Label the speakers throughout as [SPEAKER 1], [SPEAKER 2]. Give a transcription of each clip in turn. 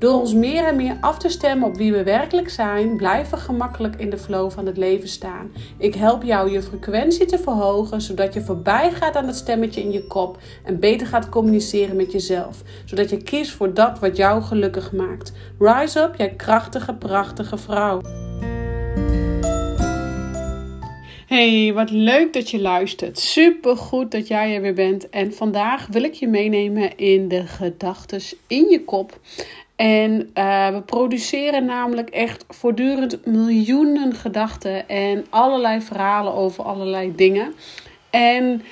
[SPEAKER 1] Door ons meer en meer af te stemmen op wie we werkelijk zijn, blijven we gemakkelijk in de flow van het leven staan. Ik help jou je frequentie te verhogen, zodat je voorbij gaat aan het stemmetje in je kop en beter gaat communiceren met jezelf, zodat je kiest voor dat wat jou gelukkig maakt. Rise up, jij krachtige, prachtige vrouw. Hey, wat leuk dat je luistert. Super goed dat jij er weer bent. En vandaag wil ik je meenemen in de gedachten in je kop. En uh, we produceren namelijk echt voortdurend miljoenen gedachten en allerlei verhalen over allerlei dingen. En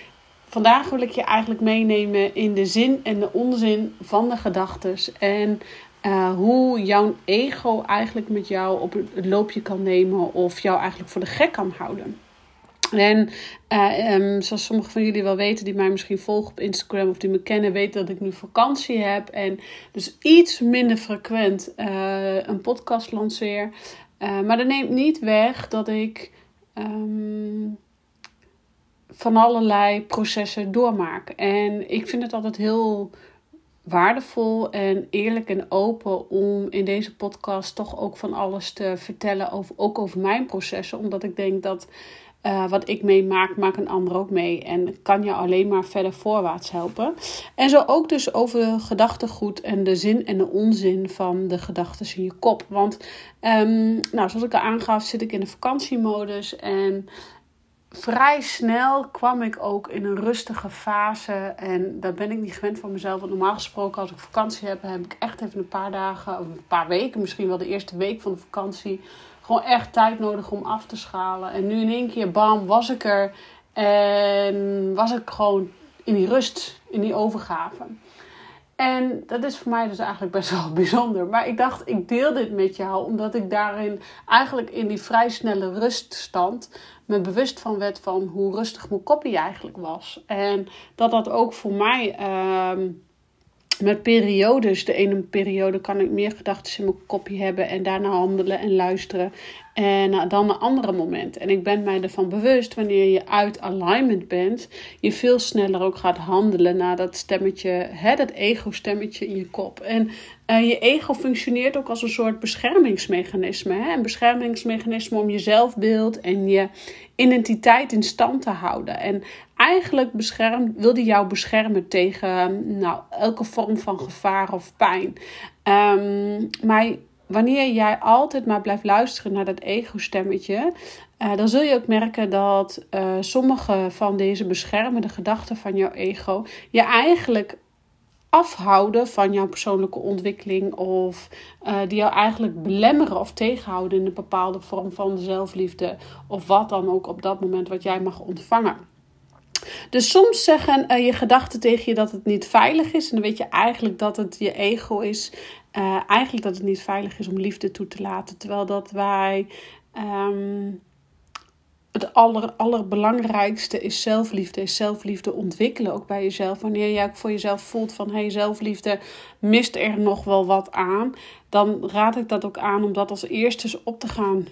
[SPEAKER 1] vandaag wil ik je eigenlijk meenemen in de zin en de onzin van de gedachten. En uh, hoe jouw ego eigenlijk met jou op het loopje kan nemen of jou eigenlijk voor de gek kan houden. En uh, zoals sommigen van jullie wel weten, die mij misschien volgen op Instagram of die me kennen, weten dat ik nu vakantie heb. En dus iets minder frequent uh, een podcast lanceer. Uh, maar dat neemt niet weg dat ik um, van allerlei processen doormaak. En ik vind het altijd heel waardevol en eerlijk en open om in deze podcast toch ook van alles te vertellen, over, ook over mijn processen. Omdat ik denk dat uh, wat ik meemaak, maak een ander ook mee. En kan je alleen maar verder voorwaarts helpen. En zo ook dus over gedachtegoed en de zin en de onzin van de gedachten in je kop. Want, um, nou, zoals ik al aangaf, zit ik in de vakantiemodus. En vrij snel kwam ik ook in een rustige fase. En dat ben ik niet gewend van mezelf. Want normaal gesproken, als ik vakantie heb, heb ik echt even een paar dagen, of een paar weken, misschien wel de eerste week van de vakantie gewoon echt tijd nodig om af te schalen. En nu in één keer, bam, was ik er. En was ik gewoon in die rust, in die overgave. En dat is voor mij dus eigenlijk best wel bijzonder. Maar ik dacht, ik deel dit met jou, omdat ik daarin eigenlijk in die vrij snelle ruststand me bewust van werd van hoe rustig mijn kopie eigenlijk was. En dat dat ook voor mij. Uh, met periodes. De ene periode kan ik meer gedachten in mijn kopje hebben en daarna handelen en luisteren. En dan een andere moment. En ik ben mij ervan bewust, wanneer je uit alignment bent, je veel sneller ook gaat handelen naar dat stemmetje, hè, dat ego-stemmetje in je kop. En uh, je ego functioneert ook als een soort beschermingsmechanisme. Hè? Een beschermingsmechanisme om je zelfbeeld en je identiteit in stand te houden. En eigenlijk beschermt, wil die jou beschermen tegen nou, elke vorm van gevaar of pijn. Um, maar wanneer jij altijd maar blijft luisteren naar dat ego-stemmetje, uh, dan zul je ook merken dat uh, sommige van deze beschermende gedachten van jouw ego je eigenlijk afhouden van jouw persoonlijke ontwikkeling of uh, die jou eigenlijk belemmeren of tegenhouden in een bepaalde vorm van zelfliefde of wat dan ook op dat moment wat jij mag ontvangen. Dus soms zeggen uh, je gedachten tegen je dat het niet veilig is. En dan weet je eigenlijk dat het je ego is. Uh, eigenlijk dat het niet veilig is om liefde toe te laten. Terwijl dat wij. Um, het aller, allerbelangrijkste is zelfliefde. Is zelfliefde ontwikkelen ook bij jezelf. Wanneer jij voor jezelf voelt van hey, zelfliefde mist er nog wel wat aan. Dan raad ik dat ook aan om dat als eerste op te gaan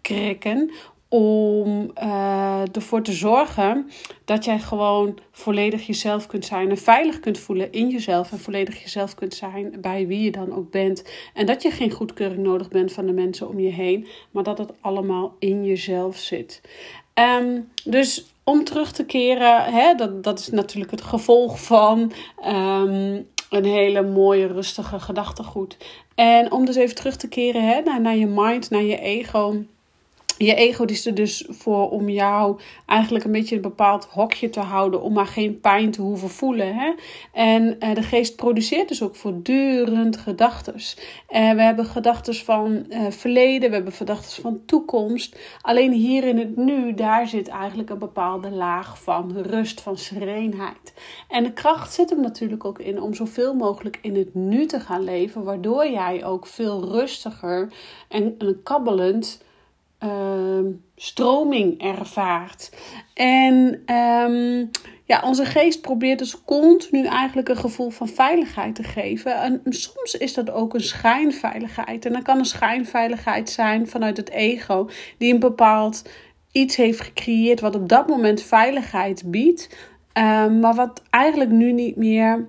[SPEAKER 1] krikken om uh, ervoor te zorgen dat jij gewoon volledig jezelf kunt zijn en veilig kunt voelen in jezelf en volledig jezelf kunt zijn bij wie je dan ook bent. En dat je geen goedkeuring nodig bent van de mensen om je heen, maar dat het allemaal in jezelf zit. Um, dus om terug te keren, hè, dat, dat is natuurlijk het gevolg van um, een hele mooie, rustige gedachtegoed. En om dus even terug te keren hè, naar, naar je mind, naar je ego je ego is er dus voor om jou eigenlijk een beetje een bepaald hokje te houden. Om maar geen pijn te hoeven voelen. Hè? En uh, de geest produceert dus ook voortdurend gedachten. Uh, we hebben gedachten van uh, verleden, we hebben gedachten van toekomst. Alleen hier in het nu, daar zit eigenlijk een bepaalde laag van rust, van serenheid. En de kracht zit hem natuurlijk ook in om zoveel mogelijk in het nu te gaan leven. Waardoor jij ook veel rustiger en, en kabbelend Ehm, stroming ervaart. En ehm, ja, onze geest probeert dus continu eigenlijk een gevoel van veiligheid te geven. En, soms is dat ook een schijnveiligheid. En dan kan een schijnveiligheid zijn vanuit het ego, die een bepaald iets heeft gecreëerd wat op dat moment veiligheid biedt. Ehm, maar wat eigenlijk nu niet meer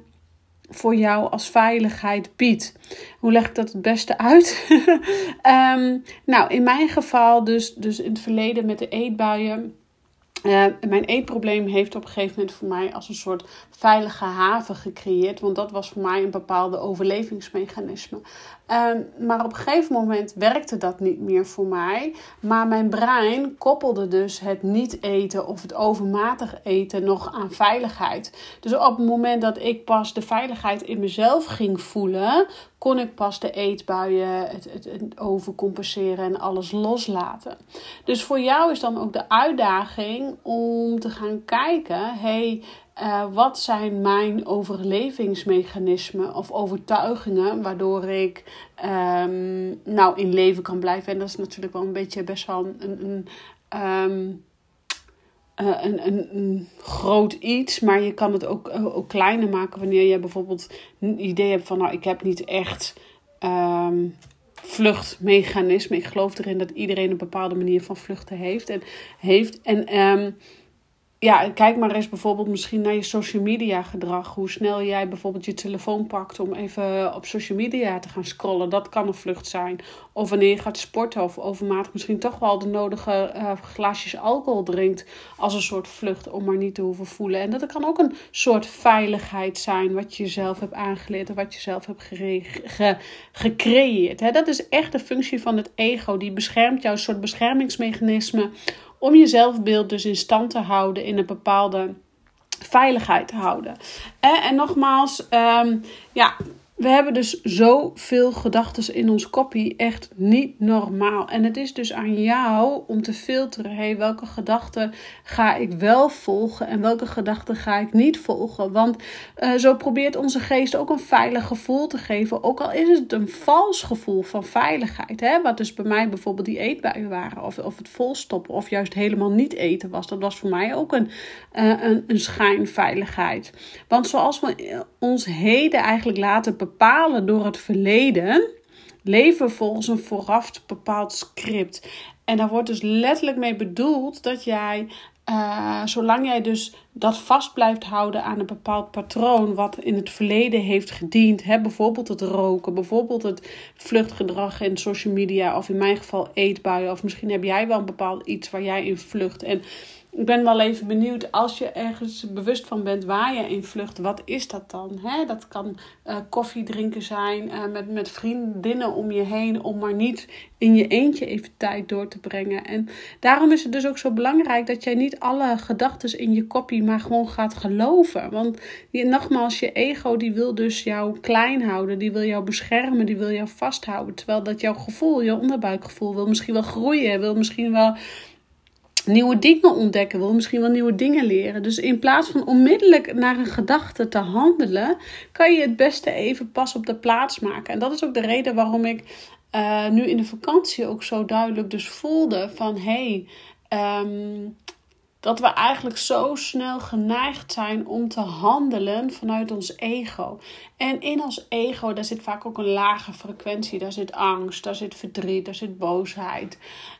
[SPEAKER 1] voor jou als veiligheid biedt. Hoe leg ik dat het beste uit? Ehm, nou, in mijn geval dus, dus in het verleden met de eetbuien uh, mijn eetprobleem heeft op een gegeven moment voor mij als een soort veilige haven gecreëerd. Want dat was voor mij een bepaalde overlevingsmechanisme. Um, maar op een gegeven moment werkte dat niet meer voor mij. Maar mijn brein koppelde dus het niet eten of het overmatig eten nog aan veiligheid. Dus op het moment dat ik pas de veiligheid in mezelf ging voelen, kon ik pas de eetbuien, het, het, het, overcompenseren en alles loslaten. Dus voor jou is dan ook de uitdaging om te gaan kijken: hey, uh, wat zijn mijn overlevingsmechanismen of overtuigingen waardoor ik um, nou in leven kan blijven? En dat is natuurlijk wel een beetje best wel een. een um, uh, een, een, een, groot iets, maar je kan het ook, ook kleiner maken wanneer je bijvoorbeeld een idee hebt van, nou, ik heb niet echt um, vluchtmechanisme. Ik geloof erin dat iedereen een bepaalde manier van vluchten heeft. En, heeft, en um, ja, kijk maar eens bijvoorbeeld misschien naar je social media gedrag. Hoe snel jij bijvoorbeeld je telefoon pakt om even op social media te gaan scrollen. Dat kan een vlucht zijn. Of wanneer je gaat sporten of overmatig misschien toch wel de nodige uh, glaasjes alcohol drinkt. Als een soort vlucht om maar niet te hoeven voelen. En dat kan ook een soort veiligheid zijn wat je zelf hebt aangeleerd of wat je zelf hebt ge gecreëerd. Dat is echt de functie van het ego. Die beschermt jou, een soort beschermingsmechanisme om je zelfbeeld dus in stand te houden in een bepaalde veiligheid te houden. En, en nogmaals, um, ja, we hebben dus zoveel gedachten in ons kopie. Echt niet normaal. En het is dus aan jou om te filteren. Hey, welke gedachten ga ik wel volgen en welke gedachten ga ik niet volgen? Want uh, zo probeert onze geest ook een veilig gevoel te geven. Ook al is het een vals gevoel van veiligheid. Hè? Wat dus bij mij bijvoorbeeld die eetbuien waren. Of, of het volstoppen. Of juist helemaal niet eten was. Dat was voor mij ook een, uh, een, een schijnveiligheid. Want zoals we ons heden eigenlijk laten bepalen door het verleden, leven volgens een vooraf bepaald script. En daar wordt dus letterlijk mee bedoeld dat jij, uh, zolang jij dus dat vast blijft houden aan een bepaald patroon wat in het verleden heeft gediend, hè, bijvoorbeeld het roken, bijvoorbeeld het vluchtgedrag in social media of in mijn geval eetbuien, of misschien heb jij wel een bepaald iets waar jij in vlucht en ik ben wel even benieuwd als je ergens bewust van bent waar je in vlucht, wat is dat dan? Dat kan uh, koffie drinken zijn uh, met, met vriendinnen om je heen, om maar niet in je eentje even tijd door te brengen. En daarom is het dus ook zo belangrijk dat jij niet alle gedachten in je kopie maar gewoon gaat geloven. Want je, nogmaals, je ego die wil dus jou klein houden, die wil jou beschermen, die wil jou vasthouden. Terwijl dat jouw gevoel, je onderbuikgevoel wil misschien wel groeien, wil misschien wel nieuwe dingen ontdekken wil, misschien wel nieuwe dingen leren. Dus in plaats van onmiddellijk naar een gedachte te handelen, kan je het beste even pas op de plaats maken. En dat is ook de reden waarom ik uh, nu in de vakantie ook zo duidelijk dus voelde van hé, hey, um, dat we eigenlijk zo snel geneigd zijn om te handelen vanuit ons ego. En in ons ego, daar zit vaak ook een lage frequentie. Daar zit angst, daar zit verdriet, daar zit boosheid.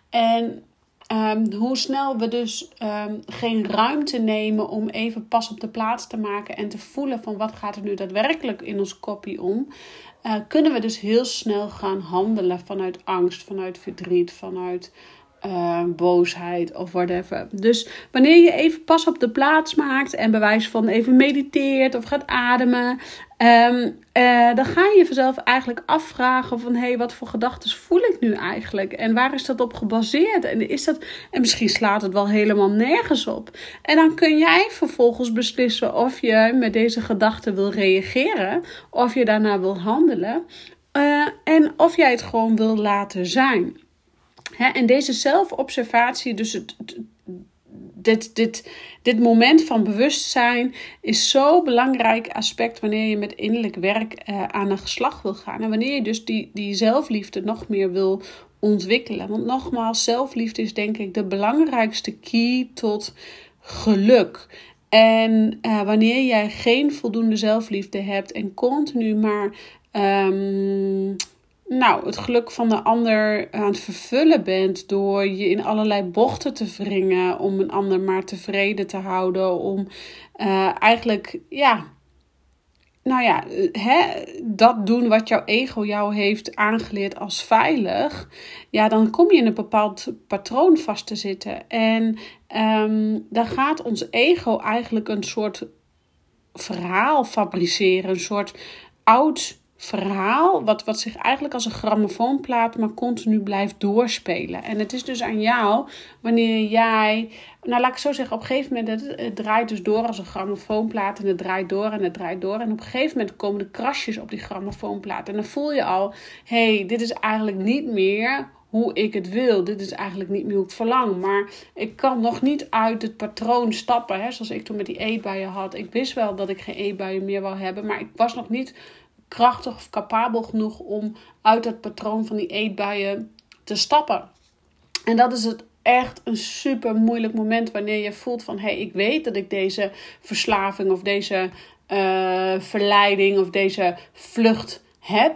[SPEAKER 1] En Um, hoe snel we dus um, geen ruimte nemen om even pas op de plaats te maken en te voelen van wat gaat er nu daadwerkelijk in ons kopie om, uh, kunnen we dus heel snel gaan handelen vanuit angst, vanuit verdriet, vanuit uh, boosheid of whatever. Dus wanneer je even pas op de plaats maakt en bewijs van even mediteert of gaat ademen, Um, dan ga je jezelf eigenlijk afvragen van... hé, hey, wat voor gedachten voel ik nu eigenlijk? En waar is dat op gebaseerd? En, is dat, en misschien slaat het wel helemaal nergens op. En dan kun jij vervolgens beslissen of je met deze gedachten wil reageren... of je daarna wil handelen... Uh, en of jij het gewoon wil laten zijn. En deze zelfobservatie, dus het, dit, dit, dit moment van bewustzijn is zo'n belangrijk aspect wanneer je met innerlijk werk uh, aan de slag wil gaan. En wanneer je dus die, die zelfliefde nog meer wil ontwikkelen. Want nogmaals, zelfliefde is denk ik de belangrijkste key tot geluk. En uh, wanneer jij geen voldoende zelfliefde hebt en continu maar um, nou, het geluk van de ander aan het vervullen bent door je in allerlei bochten te wringen om een ander maar tevreden te houden, om uh, eigenlijk, ja, nou ja, hè, dat doen wat jouw ego jou heeft aangeleerd als veilig, ja, dan kom je in een bepaald patroon vast te zitten. En um, dan gaat ons ego eigenlijk een soort verhaal fabriceren, een soort oud verhaal, wat, wat zich eigenlijk als een grammofoonplaat maar continu blijft doorspelen. En het is dus aan jou, wanneer jij, nou laat ik zo zeggen, op een gegeven moment, het, het draait dus door als een grammofoonplaat en het draait door en het draait door. En op een gegeven moment komen de krasjes op die grammofoonplaat. En dan voel je al, hé, hey, dit is eigenlijk niet meer hoe ik het wil. Dit is eigenlijk niet meer hoe ik verlang. Maar ik kan nog niet uit het patroon stappen. Hè? Zoals ik toen met die eetbuien had. Ik wist wel dat ik geen eetbuien meer wou hebben. Maar ik was nog niet krachtig of capabel genoeg om uit het patroon van die eetbuien te stappen. En dat is het echt een super moeilijk moment wanneer je voelt van hé, hey, ik weet dat ik deze verslaving of deze uh, verleiding of deze vlucht heb.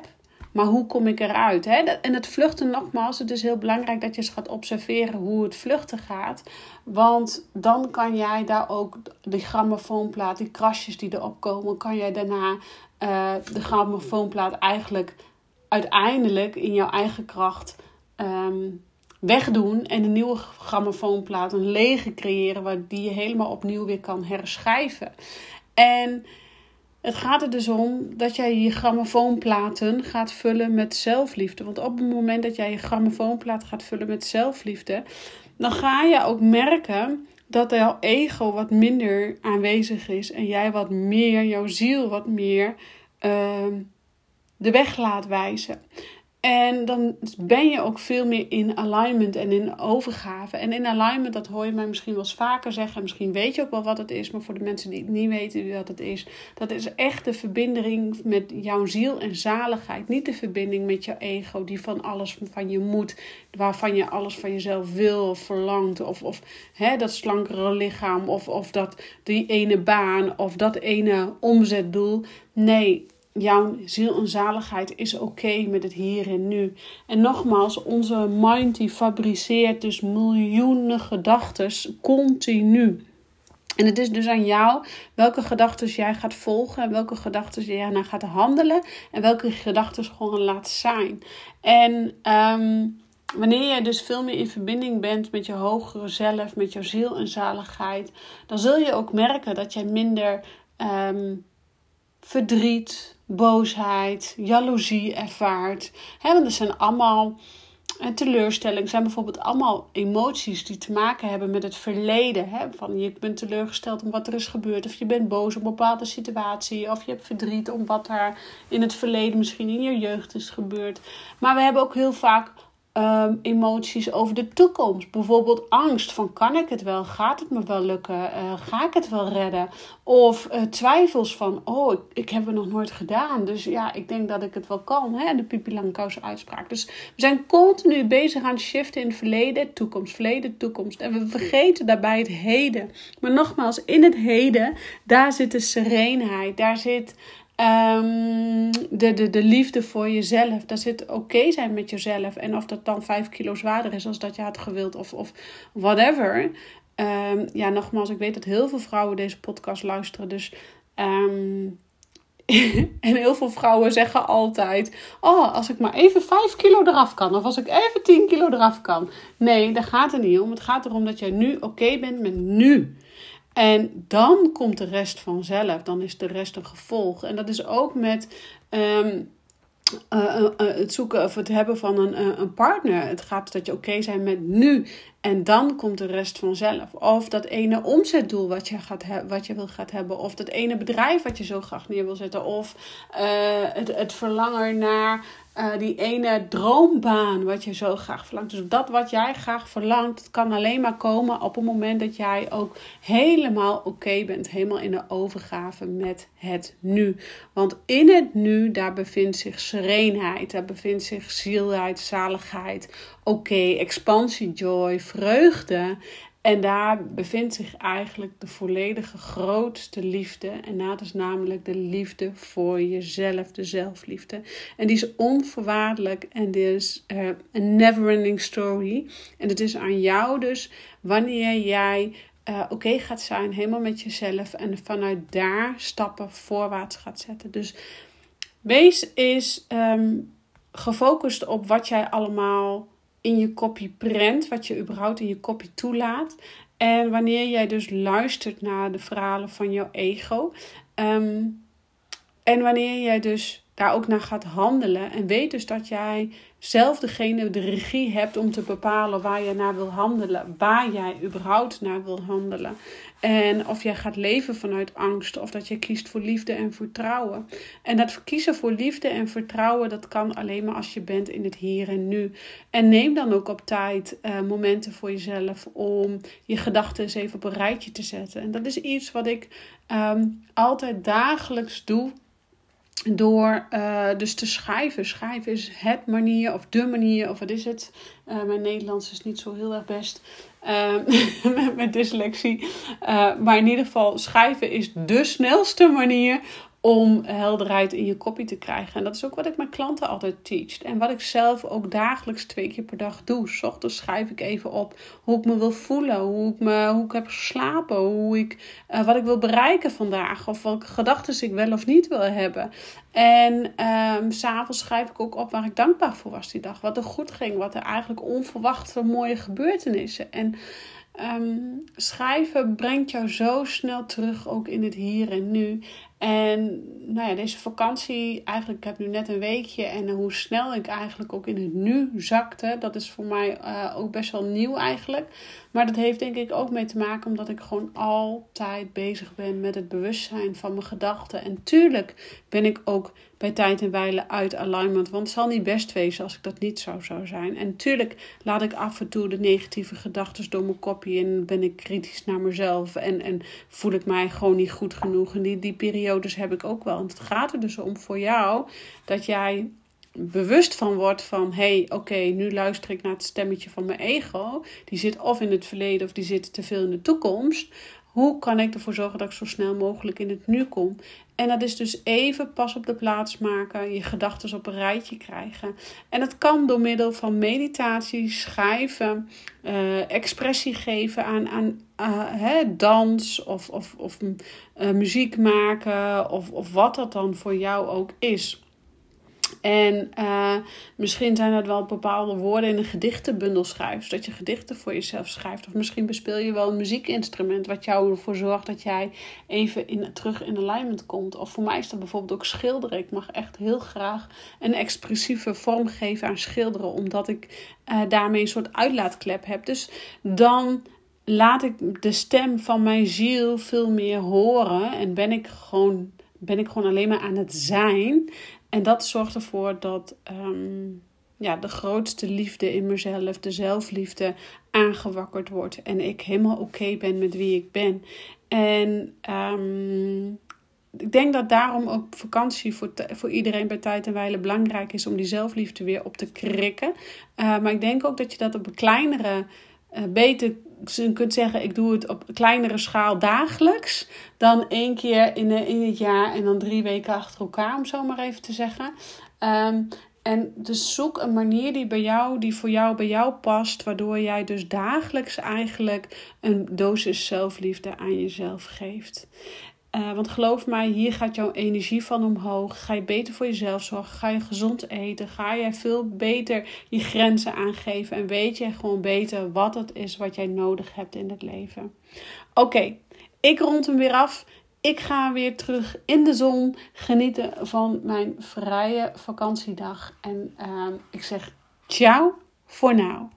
[SPEAKER 1] Maar hoe kom ik eruit? Hè? En het vluchten nogmaals, het is heel belangrijk dat je eens gaat observeren hoe het vluchten gaat. Want dan kan jij daar ook die grammofoonplaat, die krasjes die erop komen, kan jij daarna uh, de grammofoonplaat eigenlijk uiteindelijk in jouw eigen kracht um, wegdoen en een nieuwe grammofoonplaat, een lege creëren, waar die je helemaal opnieuw weer kan herschrijven. En het gaat er dus om dat jij je grammofoonplaten gaat vullen met zelfliefde. Want op het moment dat jij je grammofoonplaat gaat vullen met zelfliefde, dan ga je ook merken dat jouw ego wat minder aanwezig is en jij wat meer, jouw ziel wat meer uh, de weg laat wijzen. En dan ben je ook veel meer in alignment en in overgave. En in alignment, dat hoor je mij misschien wel eens vaker zeggen. Misschien weet je ook wel wat het is. Maar voor de mensen die het niet weten wat het is. Dat is echt de verbinding met jouw ziel en zaligheid. Niet de verbinding met jouw ego. Die van alles van je moet. Waarvan je alles van jezelf wil of verlangt. Of, of hè, dat slankere lichaam. Of, of dat die ene baan. Of dat ene omzetdoel. Nee, jouw ziel en zaligheid is oké met het hier en nu. En nogmaals, onze mind die fabriceert dus miljoenen gedachten continu. En het is dus aan jou welke gedachten jij gaat volgen en welke gedachten jij naar gaat handelen en welke gedachten gewoon laat zijn. En ehm, wanneer je dus veel meer in verbinding bent met je hogere zelf, met jouw ziel en zaligheid, dan zul je ook merken dat jij minder um, verdriet, boosheid, jaloezie ervaart. He, want er zijn allemaal en teleurstelling zijn bijvoorbeeld allemaal emoties die te maken hebben met het verleden. Hè? Van je bent teleurgesteld om wat er is gebeurd, of je bent boos op een bepaalde situatie, of je hebt verdriet om wat er in het verleden misschien in je jeugd is gebeurd. Maar we hebben ook heel vaak um, emoties over de toekomst. Bijvoorbeeld angst van kan ik het wel? Gaat het me wel lukken? Uh, ga ik het wel redden? Of uh, twijfels van oh, ik, heb het nog nooit gedaan. Dus ja, ik denk dat ik het wel kan. Hè? De Pipi uitspraak. Dus we zijn continu bezig aan shiften in het verleden, toekomst, verleden, toekomst. En we vergeten daarbij het heden. Maar nogmaals, in het heden, daar zit de serenheid. Daar zit Um, de, de, de liefde voor jezelf. Daar zit oké zijn met jezelf. En of dat dan vijf kilo zwaarder is als dat je had gewild of, of whatever. Um, ja, nogmaals, ik weet dat heel veel vrouwen deze podcast luisteren. Dus. Um, en heel veel vrouwen zeggen altijd: Oh, als ik maar even 5 kilo eraf kan. Of als ik even 10 kilo eraf kan. Nee, daar gaat het niet om. Het gaat erom dat jij nu oké bent met nu. En dan komt de rest vanzelf. Dan is de rest een gevolg. En dat is ook met. Ehm, uh, uh, het zoeken of het hebben van een, een partner. Het gaat dat je oké zijn met nu. En dan komt de rest vanzelf. Of dat ene omzetdoel wat je, gaat wat je wil gaat hebben. Of dat ene bedrijf wat je zo graag neer wil zetten. Of het, het verlangen naar uh, die ene droombaan wat je zo graag verlangt. Dus dat wat jij graag verlangt, kan alleen maar komen op het moment dat jij ook helemaal oké bent. Helemaal in de overgave met het nu. Want in het nu, daar bevindt zich serenheid, daar bevindt zich zielheid, zaligheid, oké, expansie, joy, vreugde. En daar bevindt zich eigenlijk de volledige grootste liefde. En dat is namelijk de liefde voor jezelf, de zelfliefde. En die is onvoorwaardelijk en die is een never-ending story. En het is aan jou dus wanneer jij uh, oké gaat zijn, helemaal met jezelf. En vanuit daar stappen voorwaarts gaat zetten. Dus wees is um, gefocust op wat jij allemaal in je kopje prent, wat je überhaupt in je kopje toelaat. En wanneer jij dus luistert naar de verhalen van jouw ego. Ehm, en wanneer jij dus daar ook naar gaat handelen. En weet dus dat jij zelf degene de regie hebt om te bepalen waar je naar wil handelen. Waar jij überhaupt naar wil handelen. En of jij gaat leven vanuit angst of dat je kiest voor liefde en vertrouwen. En dat kiezen voor liefde en vertrouwen, dat kan alleen maar als je bent in het hier en nu. En neem dan ook op tijd uh, momenten voor jezelf om je gedachten eens even op een rijtje te zetten. En dat is iets wat ik um, altijd dagelijks doe door uh, dus te schrijven. Schrijven is het manier of de manier of wat is het? Uh, mijn Nederlands is niet zo heel erg best met, met dyslexie. maar in ieder geval, schrijven is de snelste manier om helderheid in je kopie te krijgen. En dat is ook wat ik mijn klanten altijd teach. En wat ik zelf ook dagelijks twee keer per dag doe. S ochtends schrijf ik even op hoe ik me wil voelen, hoe ik, me, hoe ik heb geslapen, hoe ik, uh, wat ik wil bereiken vandaag. Of welke gedachten ik wel of niet wil hebben. En um, s'avonds schrijf ik ook op waar ik dankbaar voor was die dag. Wat er goed ging, wat er eigenlijk onverwachte mooie gebeurtenissen. En um, schrijven brengt jou zo snel terug ook in het hier en nu. En nou ja, deze vakantie, eigenlijk, ik heb nu net een weekje en hoe snel ik eigenlijk ook in het nu zakte, dat is voor mij uh, ook best wel nieuw eigenlijk. Maar dat heeft denk ik ook mee te maken omdat ik gewoon altijd bezig ben met het bewustzijn van mijn gedachten. En tuurlijk ben ik ook bij tijd en wijle uit alignment, want het zal niet best wezen als ik dat niet zo zou zijn. En tuurlijk laat ik af en toe de negatieve gedachten door mijn kopje en ben ik kritisch naar mezelf en, en voel ik mij gewoon niet goed genoeg. En die, die periodes heb ik ook wel. En het gaat er dus om voor jou dat jij bewust van wordt van hey, oké, nu luister ik naar het stemmetje van mijn ego. Die zit of in het verleden of die zit te veel in de toekomst. Hoe kan ik ervoor zorgen dat ik zo snel mogelijk in het nu kom? En dat is dus even pas op de plaats maken, je gedachten op een rijtje krijgen. En dat kan door middel van meditatie, schrijven, uh, expressie geven aan, aan uh, hè, dans of, of, of uh, muziek maken of, of wat dat dan voor jou ook is. En uh, misschien zijn dat wel bepaalde woorden in een gedichtenbundel schrijft. Dat je gedichten voor jezelf schrijft. Of misschien bespeel je wel een muziekinstrument. Wat jou ervoor zorgt dat jij even in, terug in alignment komt. Of voor mij is dat bijvoorbeeld ook schilderen. Ik mag echt heel graag een expressieve vorm geven aan schilderen. Omdat ik uh, daarmee een soort uitlaatklep heb. Dus dan laat ik de stem van mijn ziel veel meer horen. En ben ik gewoon, ben ik gewoon alleen maar aan het zijn. En dat zorgt ervoor dat um, ja, de grootste liefde in mezelf, de zelfliefde, aangewakkerd wordt. En ik helemaal oké ben met wie ik ben. En um, ik denk dat daarom ook vakantie voor, voor iedereen bij tijd en wijle belangrijk is om die zelfliefde weer op te krikken. Uh, maar ik denk ook dat je dat op een kleinere, beter je kunt zeggen, ik doe het op kleinere schaal dagelijks. Dan één keer in, in het jaar en dan drie weken achter elkaar, om zo maar even te zeggen. Um, en dus zoek een manier die bij jou, die voor jou bij jou past, waardoor jij dus dagelijks eigenlijk een dosis zelfliefde aan jezelf geeft. Uh, want geloof mij, hier gaat jouw energie van omhoog. Ga je beter voor jezelf zorgen? Ga je gezond eten? Ga je veel beter je grenzen aangeven? En weet je gewoon beter wat het is wat jij nodig hebt in het leven? Oké, Ik rond hem weer af. Ik ga weer terug in de zon genieten van mijn vrije vakantiedag. En uh, ik zeg ciao voor now.